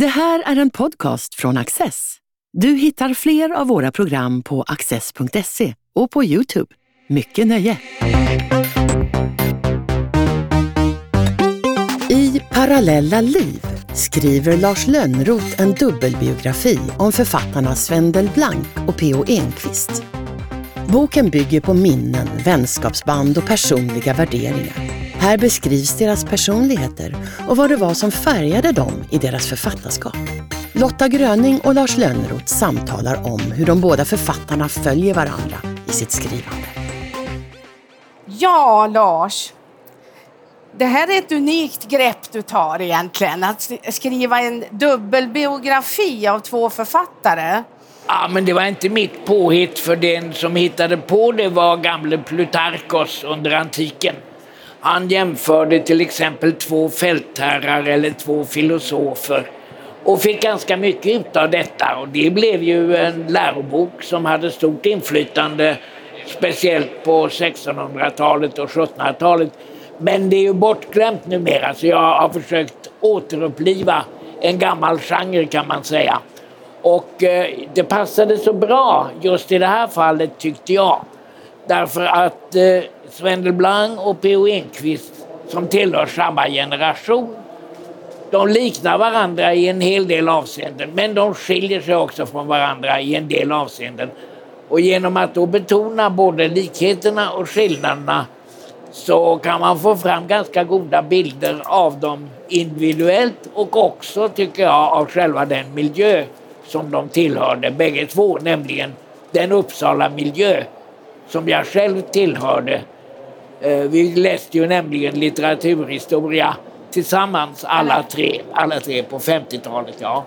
Det här är en podcast från Access. Du hittar fler av våra program på access.se och på Youtube. Mycket nöje! I Parallella liv skriver Lars Lönnroth en dubbelbiografi om författarna Sven Delblanc och P.O. Enquist. Boken bygger på minnen, vänskapsband och personliga värderingar. Här beskrivs deras personligheter och vad det var som färgade dem i deras författarskap. Lotta Gröning och Lars Lönnroth samtalar om hur de båda författarna följer varandra i sitt skrivande. Ja, Lars. Det här är ett unikt grepp du tar egentligen, att skriva en dubbelbiografi av två författare. Ja, men det var inte mitt påhitt, för den som hittade på det var gamle Plutarkos under antiken. Han jämförde till exempel två fältherrar eller två filosofer och fick ganska mycket ut av detta. Och det blev ju en lärobok som hade stort inflytande speciellt på 1600-talet och 1700-talet. Men det är ju bortglömt numera så jag har försökt återuppliva en gammal genre kan man säga. Och eh, det passade så bra just i det här fallet tyckte jag. Därför att eh, Sven Delblanc och P.O. Enquist som tillhör samma generation de liknar varandra i en hel del avseenden men de skiljer sig också från varandra i en del avseenden. Och genom att då betona både likheterna och skillnaderna så kan man få fram ganska goda bilder av dem individuellt och också, tycker jag, av själva den miljö som de tillhörde bägge två, nämligen den Uppsala miljö som jag själv tillhörde. Eh, vi läste ju nämligen litteraturhistoria tillsammans alla tre, alla tre på 50-talet. Ja.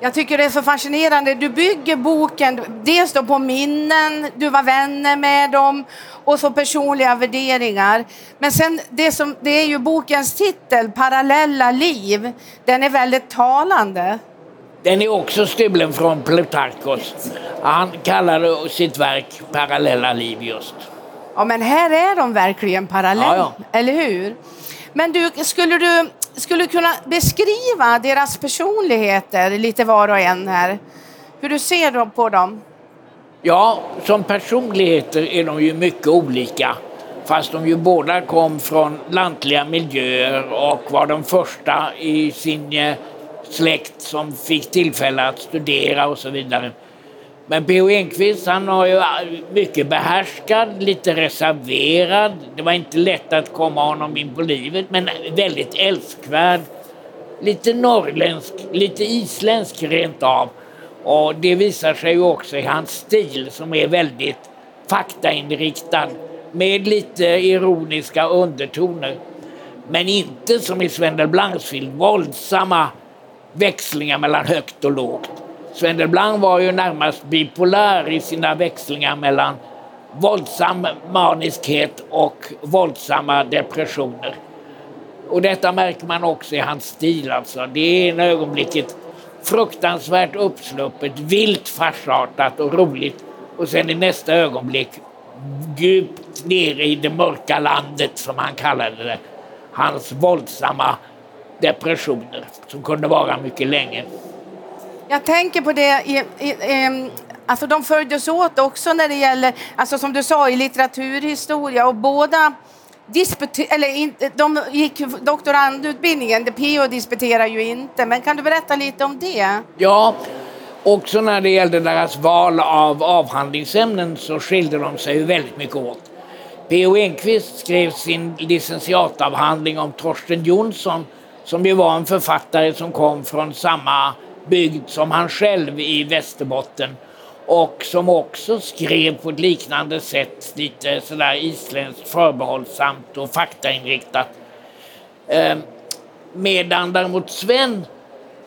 Jag tycker det är så fascinerande. Du bygger boken dels på minnen, du var vänner med dem och så personliga värderingar. Men sen det, som, det är ju bokens titel, Parallella liv. Den är väldigt talande. Den är också stulen från Plutarkos. Han kallade sitt verk Parallella liv just. Ja, men här är de verkligen parallella, ja, ja. eller hur? Men du, skulle du skulle kunna beskriva deras personligheter lite var och en här? Hur du ser på dem? Ja, som personligheter är de ju mycket olika. Fast de ju båda kom från lantliga miljöer och var de första i sin eh, släkt som fick tillfälle att studera och så vidare. Men P.O. Enquist han var ju mycket behärskad, lite reserverad. Det var inte lätt att komma honom in på livet men väldigt älskvärd. Lite norrländsk, lite isländsk rent av. Och det visar sig ju också i hans stil som är väldigt faktainriktad med lite ironiska undertoner. Men inte som i Sven Delblancs film, våldsamma växlingar mellan högt och lågt. Sven Delblanc var ju närmast bipolär i sina växlingar mellan våldsam maniskhet och våldsamma depressioner. Och detta märker man också i hans stil. Alltså. Det är ena ögonblicket fruktansvärt uppsluppet, vilt farsartat och roligt och sen i nästa ögonblick djupt nere i det mörka landet som han kallade det. Hans våldsamma depressioner som kunde vara mycket länge. Jag tänker på det i, i, i Alltså de följdes åt också när det gäller, alltså som du sa, i litteraturhistoria och båda eller de gick doktorandutbildningen, PO disputerar ju inte, men kan du berätta lite om det? Ja, också när det gällde deras val av avhandlingsämnen så skilde de sig väldigt mycket åt. P.O. Enquist skrev sin licentiatavhandling om Torsten Jonsson som ju var en författare som kom från samma byggd som han själv i Västerbotten och som också skrev på ett liknande sätt, lite sådär isländskt förbehållsamt och faktainriktat. Eh, medan däremot Sven,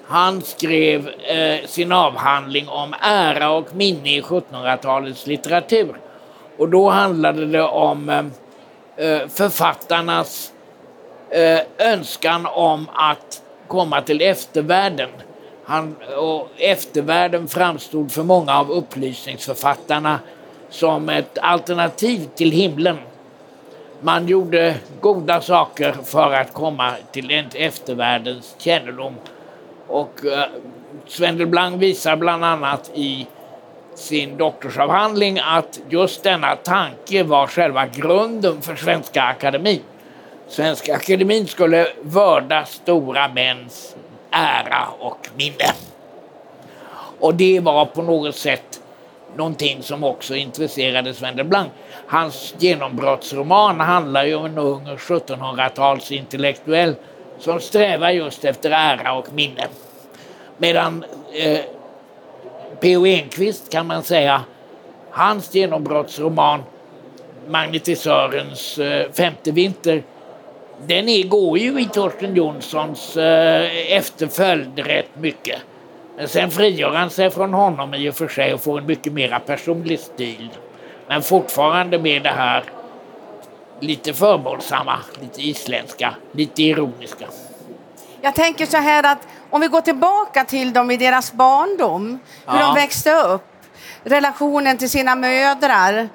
han skrev eh, sin avhandling om ära och minne i 1700-talets litteratur. Och då handlade det om eh, eh författarnas eh, önskan om att komma till eftervärlden. Han, och eftervärlden framstod för många av upplysningsförfattarna som ett alternativ till himlen. Man gjorde goda saker för att komma till eftervärldens kännedom. Och eh, Sven Delblanc visar bland annat i sin doktorsavhandling att just denna tanke var själva grunden för Svenska Akademin. Svenska Akademin skulle vörda stora mäns ära och minne. Och det var på något sätt någonting som också intresserade Sven Delblanc. Hans genombrottsroman handlar ju om en ung 1700-talsintellektuell som strävar just efter ära och minne. Medan eh, P.O. Enquist kan man säga, hans genombrottsroman Magnetisörens eh, femte vinter den är, går ju i Torsten Jonssons eh, efterföljd rätt mycket. Men sen frigör han sig från honom i och för sig och får en mycket mera personlig stil. Men fortfarande med det här lite förbehållsamma, lite isländska, lite ironiska. Jag tänker så här att om vi går tillbaka till dem i deras barndom, hur ja. de växte upp, relationen till sina mödrar.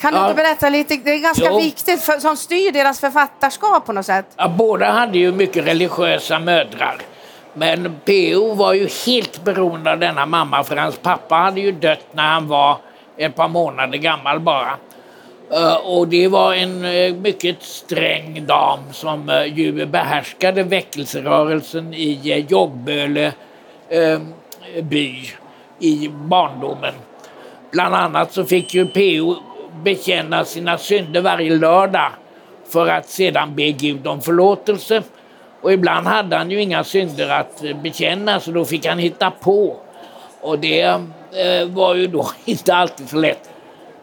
Kan du inte berätta lite? Det är ganska jo. viktigt för, som styr deras författarskap på något sätt. Ja, båda hade ju mycket religiösa mödrar. Men P.O. var ju helt beroende av denna mamma för hans pappa hade ju dött när han var ett par månader gammal bara. Uh, och det var en uh, mycket sträng dam som uh, ju behärskade väckelserörelsen i Joggböle by i barndomen. Bland annat så fick ju P.O bekänna sina synder varje lördag för att sedan be Gud om förlåtelse. Och ibland hade han ju inga synder att bekänna så då fick han hitta på. Och det eh, var ju då inte alltid så lätt.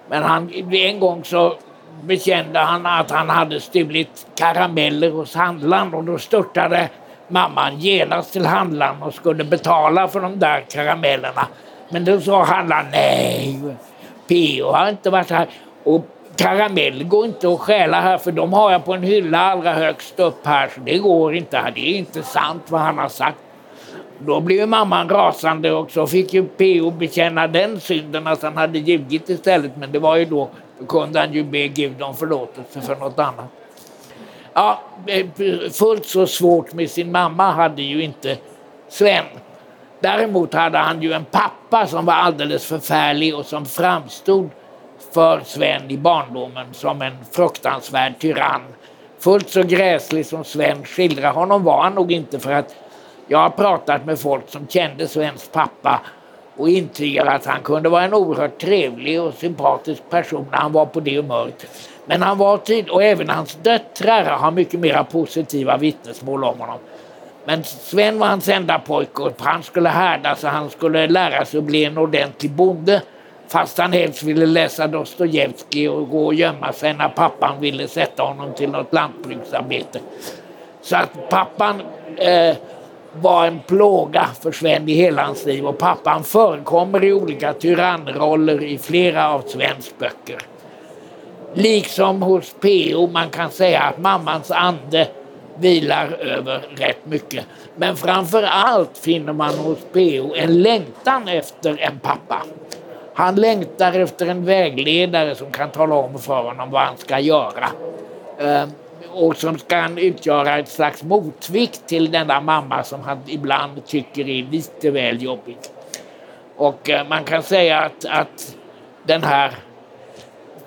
Men han, en gång så bekände han att han hade stulit karameller hos handlaren och då störtade mamman genast till handlaren och skulle betala för de där karamellerna. Men då sa handlaren nej, P.O. har inte varit här. Och karamell går inte att stjäla här för de har jag på en hylla allra högst upp här så det går inte här. Det är inte sant vad han har sagt. Då blev mamman rasande och så fick ju P.O. bekänna den synden att han hade ljugit istället. Men det var ju då, då kunde han ju be Gud om förlåtelse för något annat. Ja, fullt så svårt med sin mamma hade ju inte Sven. Däremot hade han ju en pappa som var alldeles förfärlig och som framstod för Sven i barndomen som en fruktansvärd tyrann. Fullt så gräslig som Sven skildrar honom var han nog inte för att jag har pratat med folk som kände Svens pappa och intygar att han kunde vara en oerhört trevlig och sympatisk person när han var på det humöret. Men han var tid och även hans döttrar har mycket mera positiva vittnesmål om honom. Men Sven var hans enda pojke och han skulle härdas och han skulle lära sig att bli en ordentlig bonde. Fast han helst ville läsa Dostojevskij och gå och gömma sig när pappan ville sätta honom till något lantbruksarbete. Så att pappan eh, var en plåga för Sven i hela hans liv och pappan förekommer i olika tyrannroller i flera av Svens böcker. Liksom hos P.O. man kan säga att mammans ande vilar över rätt mycket. Men framför allt finner man hos P.O. en längtan efter en pappa. Han längtar efter en vägledare som kan tala om för honom vad han ska göra. Ehm, och som kan utgöra ett slags motvikt till denna mamma som han ibland tycker är lite väl jobbig. Och eh, man kan säga att, att den här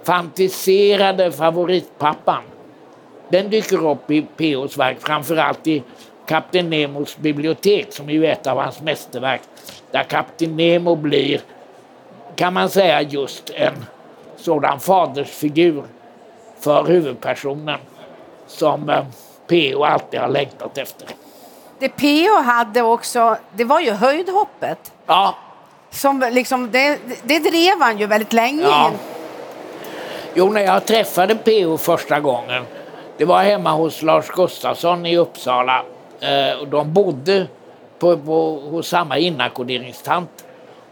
fantiserade favoritpappan den dyker upp i P.O.s verk, framförallt i Kapten Nemos bibliotek som är ett av hans mästerverk. Där Kapten Nemo blir, kan man säga, just en sådan fadersfigur för huvudpersonen som eh, P.O. alltid har längtat efter. Det P.O. hade också, det var ju höjdhoppet. Ja. Som liksom, det, det drev han ju väldigt länge. Ja. Jo, när jag träffade P.O. första gången, det var hemma hos Lars Gustafsson i Uppsala. Eh, de bodde på, på, hos samma inackorderingstant.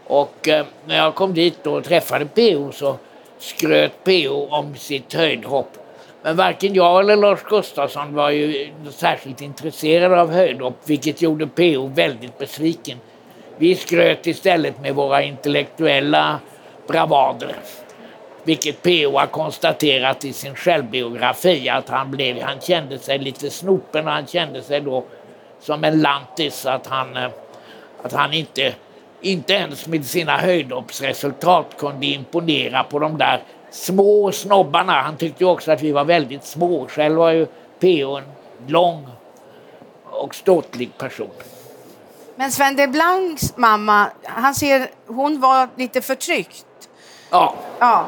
Och eh, när jag kom dit och träffade P.O. så skröt P.O. om sitt höjdhopp. Men varken jag eller Lars Gustafsson var ju särskilt intresserade av höjdhopp, vilket gjorde PO väldigt besviken. Vi skröt istället med våra intellektuella bravader. Vilket PO har konstaterat i sin självbiografi att han, blev, han kände sig lite snopen och han kände sig då som en lantis att han, eh, att han inte, inte ens med sina höjdhoppsresultat kunde imponera på de där små snobbarna. Han tyckte också att vi var väldigt små. Själv var ju P.O. en lång och ståtlig person. Men Sven Delblancs mamma, han ser, hon var lite förtryckt. Ja. Ja.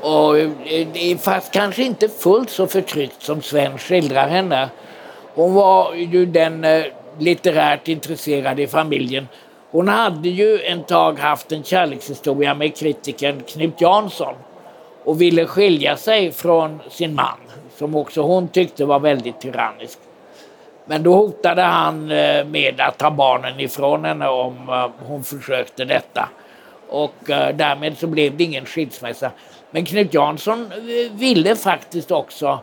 Och, eh, fast kanske inte fullt så förtryckt som Sven skildrar henne. Hon var ju den eh, litterärt intresserade i familjen. Hon hade ju en tag haft en kärlekshistoria med kritikern Knut Jansson och ville skilja sig från sin man som också hon tyckte var väldigt tyrannisk. Men då hotade han eh, med att ta barnen ifrån henne om eh, hon försökte detta. Och eh, därmed så blev det ingen skilsmässa. Men Knut Jansson ville faktiskt också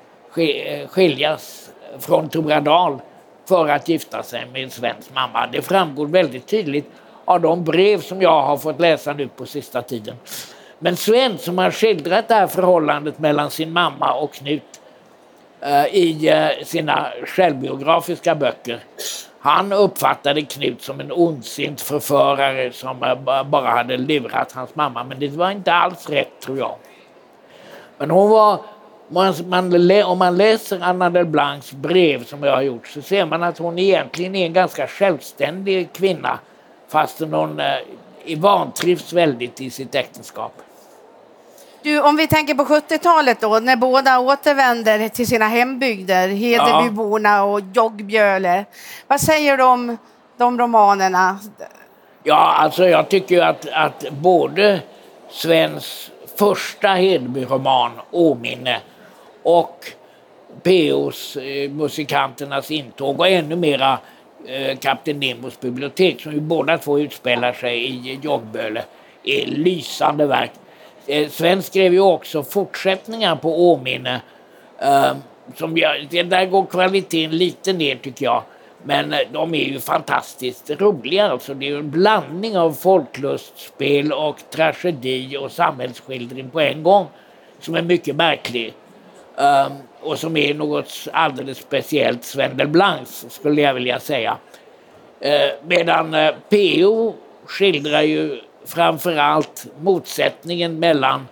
skiljas från Toradal för att gifta sig med en svensk mamma. Det framgår väldigt tydligt av de brev som jag har fått läsa nu på sista tiden. Men Sven som har skildrat det här förhållandet mellan sin mamma och Knut eh, i eh, sina självbiografiska böcker. Han uppfattade Knut som en ondsint förförare som eh, bara hade lurat hans mamma. Men det var inte alls rätt tror jag. Men hon var, man, man, om man läser Anna del Blancs brev som jag har gjort så ser man att hon egentligen är en ganska självständig kvinna fastän hon eh, vantrivs väldigt i sitt äktenskap. Du, om vi tänker på 70-talet då, när båda återvänder till sina hembygder, Hedebyborna och Joggbjöle. Vad säger du om de romanerna? Ja, alltså jag tycker att, att både Svens första Hedebyroman, Åminne, och P.O.s eh, Musikanternas intåg och ännu mera Eh, Kapten Nemos bibliotek som ju båda två utspelar sig i Joggböle är lysande verk. Eh, Sven skrev ju också fortsättningar på Åminne. Eh, som jag, där går kvaliteten lite ner tycker jag. Men de är ju fantastiskt roliga. Alltså, det är en blandning av folklustspel och tragedi och samhällsskildring på en gång. Som är mycket märklig. Um, och som är något alldeles speciellt Sven Delblancs skulle jag vilja säga. Eh, medan eh, P.O. skildrar ju framförallt motsättningen mellan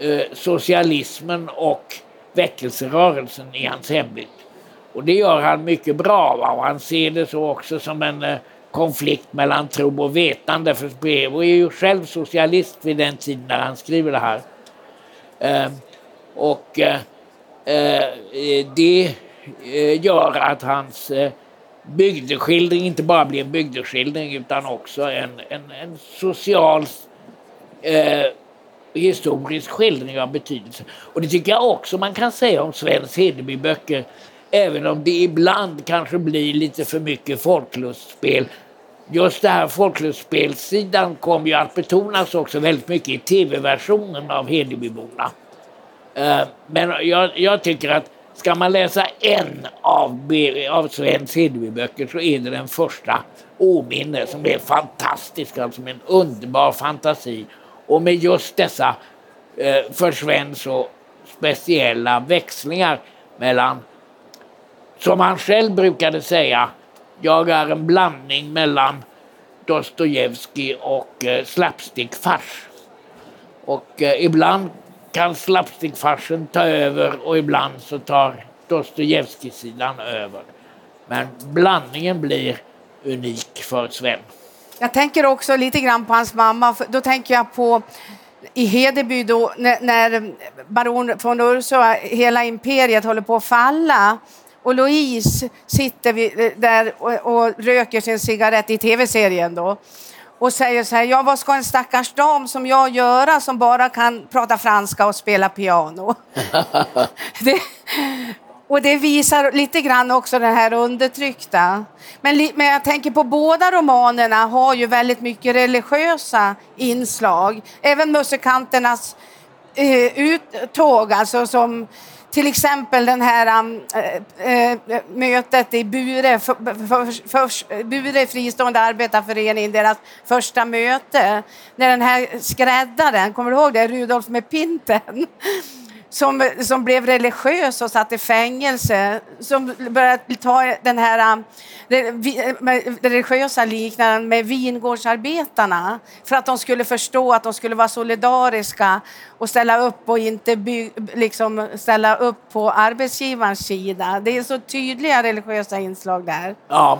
eh, socialismen och väckelserörelsen i hans hembygd. Och det gör han mycket bra. Va? Och han ser det så också som en eh, konflikt mellan tro och vetande. För Brevo är ju själv socialist vid den tiden när han skriver det här. Eh, och eh, Eh, eh, det eh, gör att hans bygdeskildring inte bara blir en bygdeskildring utan också en, en, en social eh, historisk skildring av betydelse. Och det tycker jag också man kan säga om Svens Hedeby-böcker. Även om det ibland kanske blir lite för mycket folklustspel. Just det här folklustspelsidan kommer ju att betonas också väldigt mycket i tv-versionen av Hedebyborna. Eh, men jag, jag tycker att Ska man läsa en av, av Svens Hedeby-böcker så är det den första, Åminne, som är fantastisk, alltså med en underbar fantasi. Och med just dessa eh, för Sven så speciella växlingar mellan, som han själv brukade säga, jag är en blandning mellan Dostojevskij och eh, slapstickfars. Och ibland kan slapstickfarsen ta över och ibland så tar Dostojevskij-sidan över. Men blandningen blir unik för Sven. Jag tänker också lite grann på hans mamma. Då tänker jag på i Hedeby då, när, när baron von Ursula, hela imperiet håller på att falla och Louise sitter eh, där och, och röker sin cigarett i tv-serien då och säger så här, ja vad ska en stackars dam som jag göra som bara kan prata franska och spela piano? det, och det visar lite grann också det här undertryckta. Men, men jag tänker på båda romanerna har ju väldigt mycket religiösa inslag. Även musikanternas eh, uttåg, alltså som till exempel den här äh, äh, mötet i Bure, för, för, för, Bure fristående arbetarförening, deras första möte. När den här skräddaren, kommer du ihåg det, Rudolf med pinten? Som, som blev religiös och satt i fängelse, som började ta den här det, det religiösa liknelsen med vingårdsarbetarna för att de skulle förstå att de skulle vara solidariska och ställa upp och inte by, liksom ställa upp på arbetsgivarens sida. Det är så tydliga religiösa inslag där. Ja,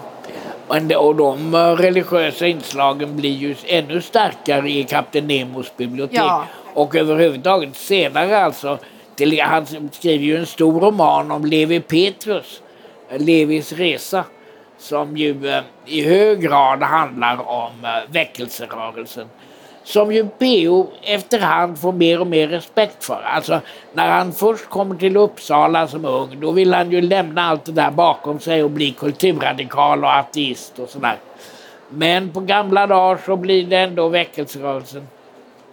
och de religiösa inslagen blir ju ännu starkare i Kapten Nemos bibliotek. Ja. Och överhuvudtaget senare alltså till, han skriver ju en stor roman om Levi Petrus, Levis resa, som ju eh, i hög grad handlar om eh, väckelserörelsen. Som ju PO efterhand får mer och mer respekt för. Alltså när han först kommer till Uppsala som ung då vill han ju lämna allt det där bakom sig och bli kulturradikal och ateist och sådär. Men på gamla dagar så blir det ändå väckelserörelsen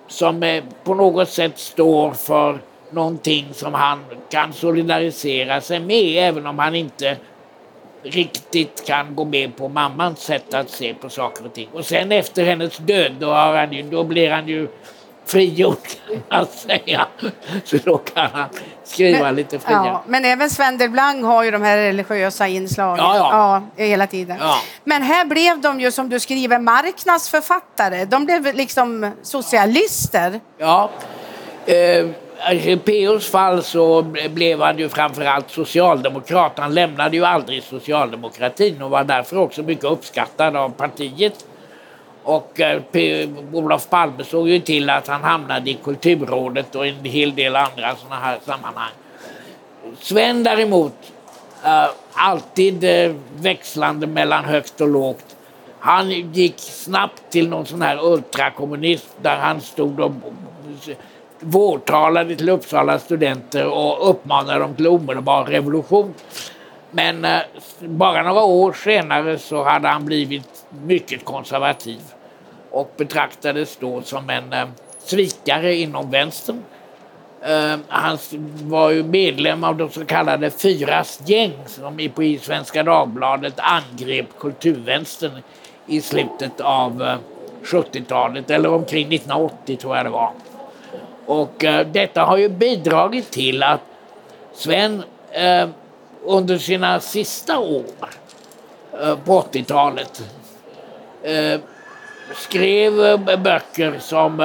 som eh, på något sätt står för någonting som han kan solidarisera sig med även om han inte riktigt kan gå med på mammans sätt att se på saker och ting. Och sen efter hennes död då, har han ju, då blir han ju frigjord kan man säga. Så då kan han skriva men, lite friare. Ja, men även Sven Delblanc har ju de här religiösa inslagen ja, ja. ja hela tiden. Ja. Men här blev de ju som du skriver marknadsförfattare. De blev liksom socialister. Ja. Eh, Alltså, i P.O.s fall så blev han ju framförallt socialdemokrat. Han lämnade ju aldrig socialdemokratin och var därför också mycket uppskattad av partiet. Och eh, P Olof Palme såg ju till att han hamnade i Kulturrådet och en hel del andra sådana här sammanhang. Sven däremot, eh, alltid eh, växlande mellan högt och lågt. Han gick snabbt till någon sån här ultrakommunism där han stod och vårtalade till Uppsala studenter och uppmanade dem till omedelbar revolution. Men eh, bara några år senare så hade han blivit mycket konservativ och betraktades då som en eh, svikare inom vänstern. Eh, han var ju medlem av de så kallade Fyras gäng som i Svenska Dagbladet angrep kulturvänstern i slutet av 70-talet eller omkring 1980 tror jag det var. Och uh, detta har ju bidragit till att Sven uh, under sina sista år uh, på 80-talet skrev böcker som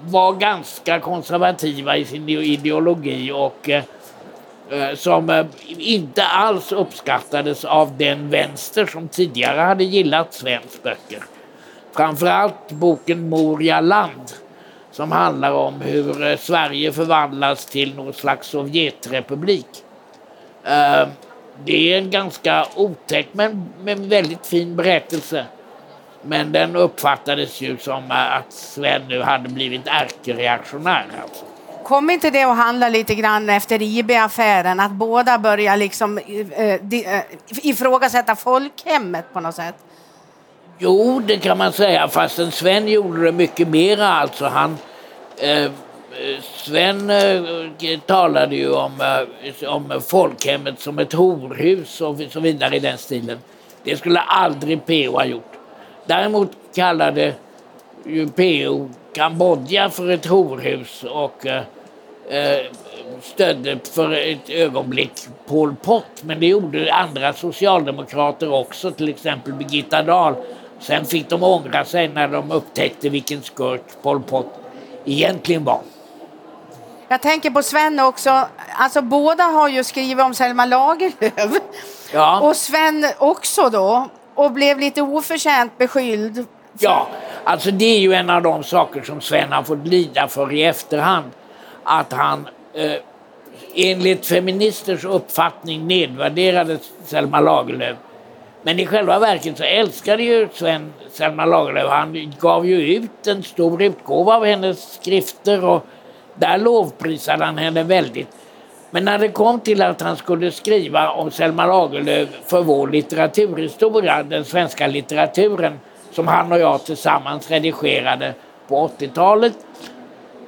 var ganska konservativa i sin ideologi och som inte alls uppskattades av den vänster som tidigare hade gillat Svens böcker. Framförallt boken Moria land som handlar om hur eh, Sverige förvandlas till någon slags Sovjetrepublik. Eh, det är en ganska otäck men, men väldigt fin berättelse. Men den uppfattades ju som eh, att Sven nu hade blivit ärkereaktionär. Alltså. Kom inte det att handla lite grann efter IB-affären, att båda börjar liksom eh, ifrågasätta folkhemmet på något sätt? Jo, det kan man säga, fast Sven gjorde det mycket mera. Alltså han, eh, Sven eh, talade ju om, eh, om folkhemmet som ett horhus och så vidare i den stilen. Det skulle aldrig PO ha gjort. Däremot kallade ju PO Kambodja för ett horhus och eh, eh, stödde för ett ögonblick Pol Pot. Men det gjorde andra socialdemokrater också, till exempel Birgitta Dahl Sen fick de ångra sig när de upptäckte vilken skurk Pol Pot egentligen var. Jag tänker på Sven också. Alltså båda har ju skrivit om Selma Lagerlöf. Ja. Och Sven också då. Och blev lite oförtjänt beskylld. Ja, alltså det är ju en av de saker som Sven har fått lida för i efterhand. Att han eh, enligt feministers uppfattning nedvärderade Selma Lagerlöf men i själva verket så älskade ju Sven Selma Lagerlöf. Han gav ju ut en stor utgåva av hennes skrifter och där lovprisade han henne väldigt. Men när det kom till att han skulle skriva om Selma Lagerlöf för vår litteraturhistoria, den svenska litteraturen, som han och jag tillsammans redigerade på 80-talet,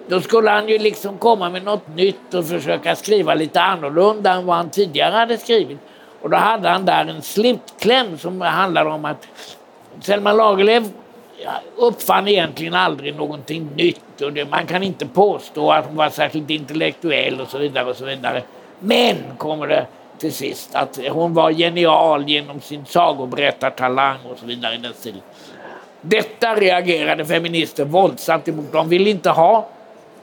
då skulle han ju liksom komma med något nytt och försöka skriva lite annorlunda än vad han tidigare hade skrivit. Och då hade han där en slutkläm som handlar om att Selma Lagerlöf uppfann egentligen aldrig någonting nytt och det, man kan inte påstå att hon var särskilt intellektuell och så vidare. och så vidare. Men, kommer det till sist, att hon var genial genom sin sagoberättartalang och så vidare i den stilen. Detta reagerade feminister våldsamt emot. De ville inte ha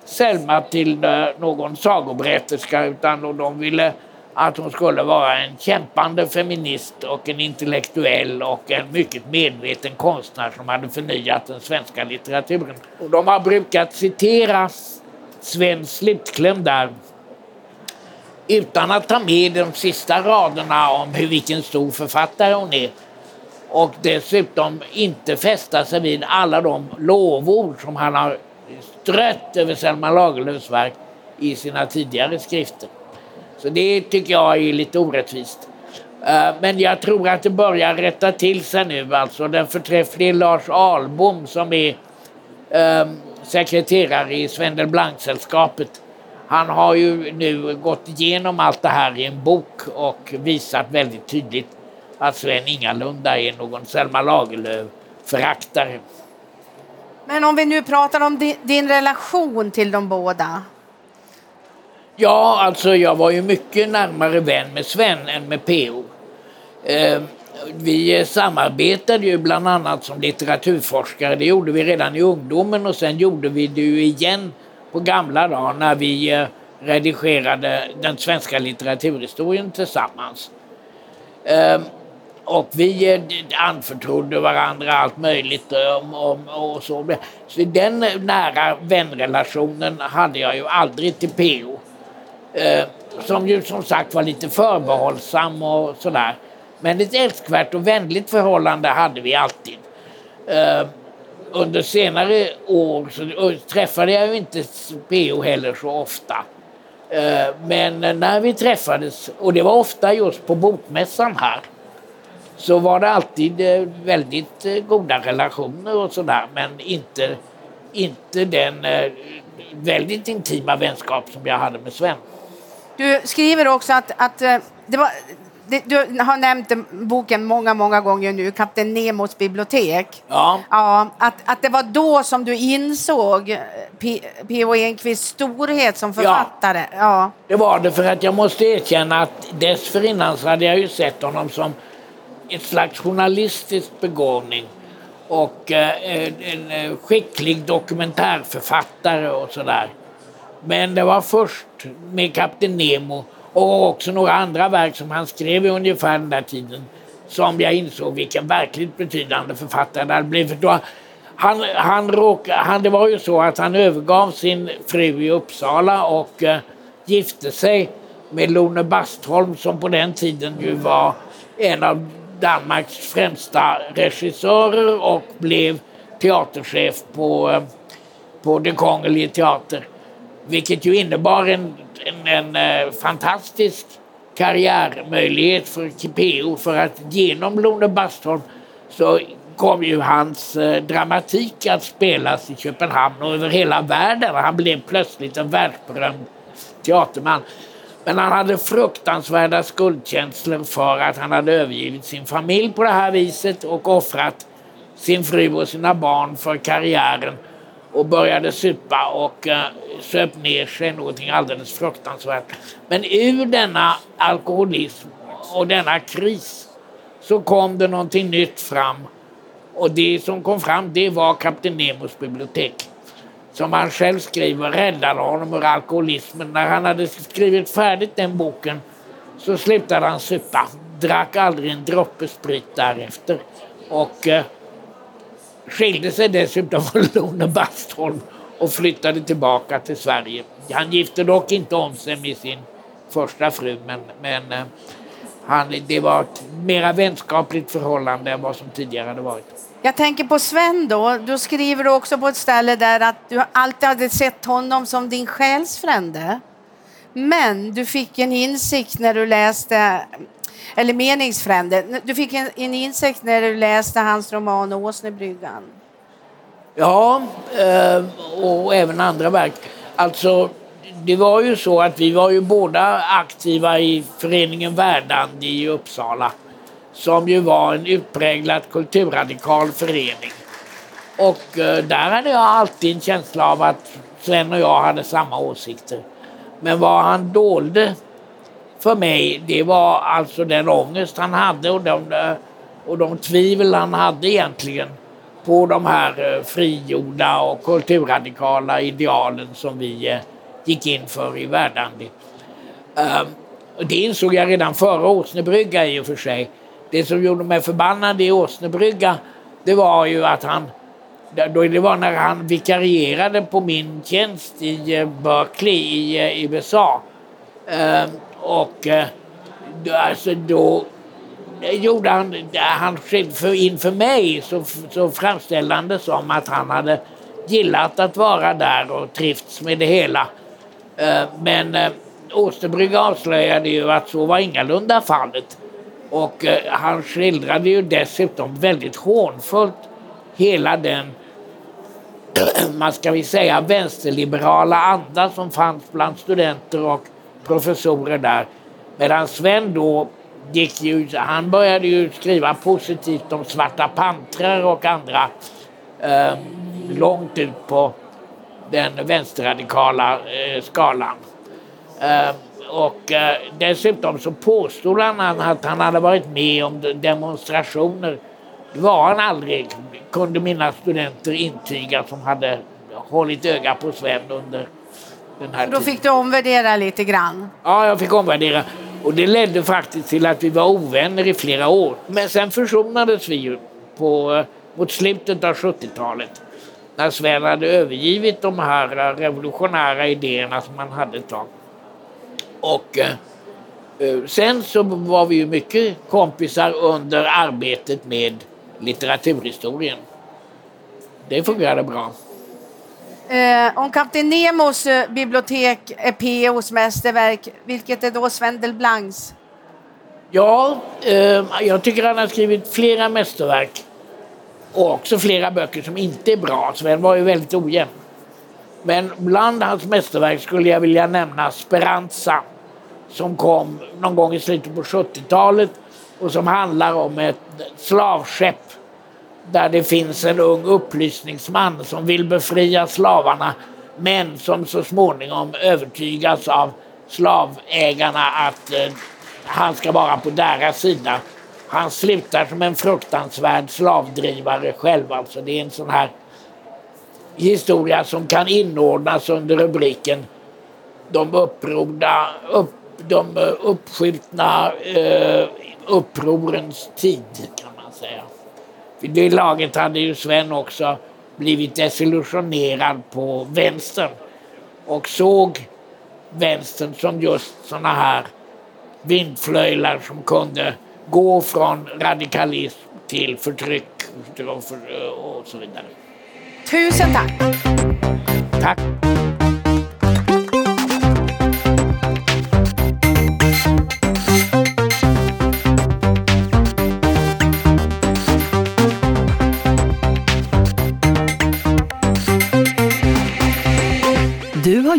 Selma till eh, någon sagoberätterska utan de ville att hon skulle vara en kämpande feminist och en intellektuell och en mycket medveten konstnär som hade förnyat den svenska litteraturen. Och de har brukat citera Sven Slutkläm där utan att ta med de sista raderna om hur vilken stor författare hon är och dessutom inte fästa sig vid alla de lovord som han har strött över Selma Lagerlöfs verk i sina tidigare skrifter. Så det tycker jag är lite orättvist. Eh, men jag tror att det börjar rätta till sig nu. Alltså den förträfflige Lars Ahlbom som är ehm, sekreterare i Svendel Blank-sällskapet. Han har ju nu gått igenom allt det här i en bok och visat väldigt tydligt att Sven ingalunda är någon Selma Lagerlöf-föraktare. Men om vi nu pratar om din, din relation till de båda. Ja, alltså jag var ju mycket närmare vän med Sven än med PO. Eh, vi samarbetade ju bland annat som litteraturforskare. Det gjorde vi redan i ungdomen och sen gjorde vi det ju igen på gamla dagar när vi eh, redigerade den svenska litteraturhistorien tillsammans. Eh, och vi eh, anförtrodde varandra allt möjligt om, om, och så. Så den nära vänrelationen hade jag ju aldrig till PO. Eh, som ju som sagt var lite förbehållsam och sådär. Men ett älskvärt och vänligt förhållande hade vi alltid. Eh, under senare år så träffade jag ju inte PO heller så ofta. Eh, men när vi träffades, och det var ofta just på bokmässan här, så var det alltid eh, väldigt eh, goda relationer och sådär men inte, inte den eh, väldigt intima vänskap som jag hade med Sven. Du skriver också att, att det var, det, du har nämnt boken många, många gånger nu, Kapten Nemos bibliotek. Ja. ja att, att det var då som du insåg P.O. Enquists storhet som författare. Ja. ja, det var det för att jag måste erkänna att dessförinnan så hade jag ju sett honom som ett slags journalistisk begåvning och eh, en eh, skicklig dokumentärförfattare och sådär. Men det var först med Kapten Nemo och också några andra verk som han skrev i ungefär den där tiden som jag insåg vilken verkligt betydande författare det hade blivit. Han, han, råk, han, det var ju så att han övergav sin fru i Uppsala och eh, gifte sig med Lone Bastholm som på den tiden ju var en av Danmarks främsta regissörer och blev teaterchef på, eh, på Den Kongelige Teater. Vilket ju innebar en, en, en eh, fantastisk karriärmöjlighet för PO för att genom Lone Bastholm så kom ju hans eh, dramatik att spelas i Köpenhamn och över hela världen. Han blev plötsligt en världsberömd teaterman. Men han hade fruktansvärda skuldkänslor för att han hade övergivit sin familj på det här viset och offrat sin fru och sina barn för karriären och började supa och eh, söp ner sig någonting alldeles fruktansvärt. Men ur denna alkoholism och denna kris så kom det någonting nytt fram och det som kom fram det var Kapten Nemos bibliotek som han själv skriver räddade honom ur alkoholismen. När han hade skrivit färdigt den boken så slutade han supa. Drack aldrig en droppe sprit därefter. Och eh, skilde sig dessutom från Lone Bastholm och flyttade tillbaka till Sverige. Han gifte dock inte om sig med sin första fru men, men eh, han, det var ett mera vänskapligt förhållande än vad som tidigare hade varit. Jag tänker på Sven då. Du skriver också på ett ställe där att du alltid hade sett honom som din själsfrände. Men du fick en insikt när du läste, eller meningsfrände, du fick en, en insikt när du läste hans roman Åsnebryggan. Ja, eh, och även andra verk. Alltså, det var ju så att vi var ju båda aktiva i föreningen Verdandi i Uppsala som ju var en utpräglat kulturradikal förening. Och eh, där hade jag alltid en känsla av att Sven och jag hade samma åsikter. Men vad han dolde för mig, det var alltså den ångest han hade och de, och de tvivel han hade egentligen på de här eh, frigjorda och kulturradikala idealen som vi eh, gick in för i Verdandi. Ehm, det insåg jag redan före Åsnebrygga i och för sig. Det som gjorde mig förbannad i Åsnebrygga det var ju att han det var när han vikarierade på min tjänst i eh, Berkeley i USA. Ehm, och eh, och alltså då gjorde han, han för, inför mig så, så framställde han det som att han hade gillat att vara där och trivts med det hela. Eh, men eh, avslöjade ju att så var ingalunda fallet. Och eh, han skildrade ju dessutom väldigt hånfullt hela den, man ska vi säga, vänsterliberala anda som fanns bland studenter och professorer där. Medan Sven då gick ju, han började ju skriva positivt om Svarta pantrar och andra eh, långt ut på den vänsterradikala eh, skalan. Eh, och eh, dessutom så påstod han att han hade varit med om demonstrationer. Det var han aldrig, kunde mina studenter intyga som hade hållit öga på Sven under den här Då fick du omvärdera lite grann? Ja, jag fick omvärdera. Och det ledde faktiskt till att vi var ovänner i flera år. Men sen försonades vi ju på, eh, mot slutet av 70-talet. När Sven hade övergivit de här eh, revolutionära idéerna som han hade ett tag. Och eh, eh, sen så var vi ju mycket kompisar under arbetet med litteraturhistorien. Det fungerade bra. Eh, om Kapten Nemos eh, bibliotek är P.O.s mästerverk, vilket är då Sven Delblancs? Ja, eh, jag tycker han har skrivit flera mästerverk och också flera böcker som inte är bra. Sven var ju väldigt ojämn. Men bland hans mästerverk skulle jag vilja nämna Speranza som kom någon gång i slutet på 70-talet och som handlar om ett slavskepp där det finns en ung upplysningsman som vill befria slavarna men som så småningom övertygas av slavägarna att eh, han ska vara på deras sida. Han slutar som en fruktansvärd slavdrivare själv. Alltså det är en sån här historia som kan inordnas under rubriken De upprorda, upp, de eh, uppskjutna eh, upprorens tid kan man säga. Vid det laget hade ju Sven också blivit desillusionerad på vänstern och såg vänstern som just såna här vindflöjlar som kunde gå från radikalism till förtryck och så vidare. Tusen tack! Tack!